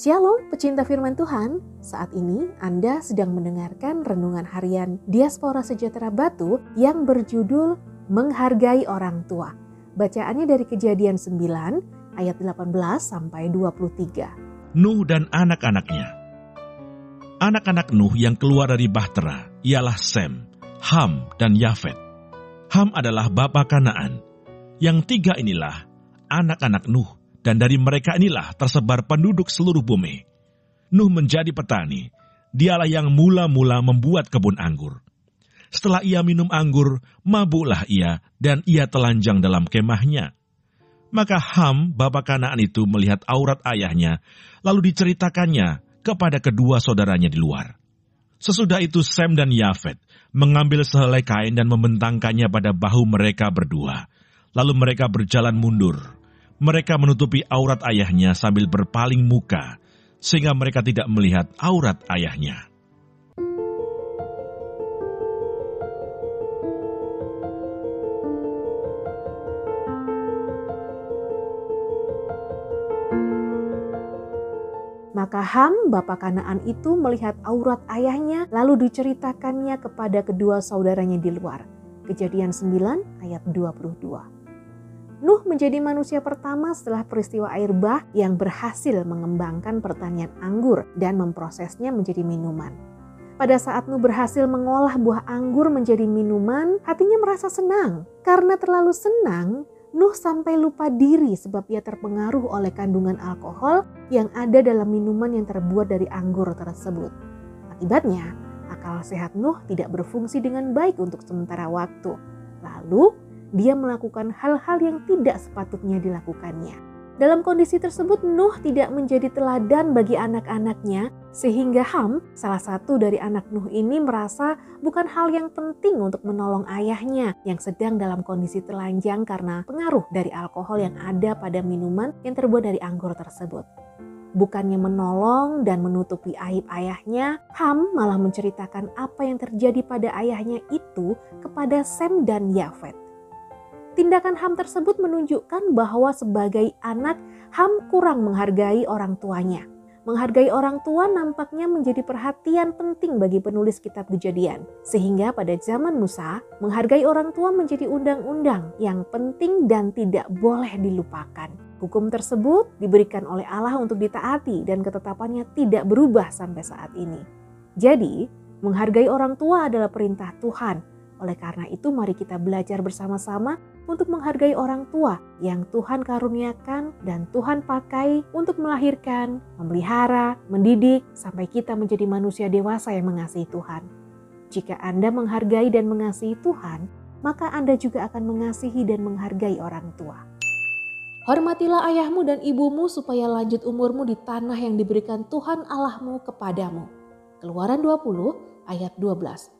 Shalom pecinta firman Tuhan, saat ini Anda sedang mendengarkan renungan harian Diaspora Sejahtera Batu yang berjudul Menghargai Orang Tua. Bacaannya dari kejadian 9 ayat 18 sampai 23. Nuh dan anak-anaknya. Anak-anak Nuh yang keluar dari Bahtera ialah Sem, Ham, dan Yafet. Ham adalah bapa Kanaan. Yang tiga inilah anak-anak Nuh dan dari mereka inilah tersebar penduduk seluruh bumi. Nuh menjadi petani, dialah yang mula-mula membuat kebun anggur. Setelah ia minum anggur, mabuklah ia dan ia telanjang dalam kemahnya. Maka Ham, bapak Kanaan itu melihat aurat ayahnya, lalu diceritakannya kepada kedua saudaranya di luar. Sesudah itu Sem dan Yafet mengambil sehelai kain dan membentangkannya pada bahu mereka berdua. Lalu mereka berjalan mundur mereka menutupi aurat ayahnya sambil berpaling muka, sehingga mereka tidak melihat aurat ayahnya. Maka Ham, bapak Kanaan itu melihat aurat ayahnya lalu diceritakannya kepada kedua saudaranya di luar. Kejadian 9 ayat 22. Nuh menjadi manusia pertama setelah peristiwa air bah yang berhasil mengembangkan pertanian anggur dan memprosesnya menjadi minuman. Pada saat Nuh berhasil mengolah buah anggur menjadi minuman, hatinya merasa senang. Karena terlalu senang, Nuh sampai lupa diri sebab ia terpengaruh oleh kandungan alkohol yang ada dalam minuman yang terbuat dari anggur tersebut. Akibatnya, akal sehat Nuh tidak berfungsi dengan baik untuk sementara waktu. Lalu, dia melakukan hal-hal yang tidak sepatutnya dilakukannya. Dalam kondisi tersebut, Nuh tidak menjadi teladan bagi anak-anaknya, sehingga Ham, salah satu dari anak Nuh ini, merasa bukan hal yang penting untuk menolong ayahnya yang sedang dalam kondisi telanjang karena pengaruh dari alkohol yang ada pada minuman yang terbuat dari anggur tersebut. Bukannya menolong dan menutupi aib ayahnya, Ham malah menceritakan apa yang terjadi pada ayahnya itu kepada Sem dan Yafet. Tindakan Ham tersebut menunjukkan bahwa sebagai anak, Ham kurang menghargai orang tuanya. Menghargai orang tua nampaknya menjadi perhatian penting bagi penulis kitab kejadian. Sehingga pada zaman Musa, menghargai orang tua menjadi undang-undang yang penting dan tidak boleh dilupakan. Hukum tersebut diberikan oleh Allah untuk ditaati dan ketetapannya tidak berubah sampai saat ini. Jadi, menghargai orang tua adalah perintah Tuhan. Oleh karena itu, mari kita belajar bersama-sama untuk menghargai orang tua yang Tuhan karuniakan dan Tuhan pakai untuk melahirkan, memelihara, mendidik, sampai kita menjadi manusia dewasa yang mengasihi Tuhan. Jika Anda menghargai dan mengasihi Tuhan, maka Anda juga akan mengasihi dan menghargai orang tua. Hormatilah ayahmu dan ibumu supaya lanjut umurmu di tanah yang diberikan Tuhan Allahmu kepadamu. Keluaran 20 ayat 12.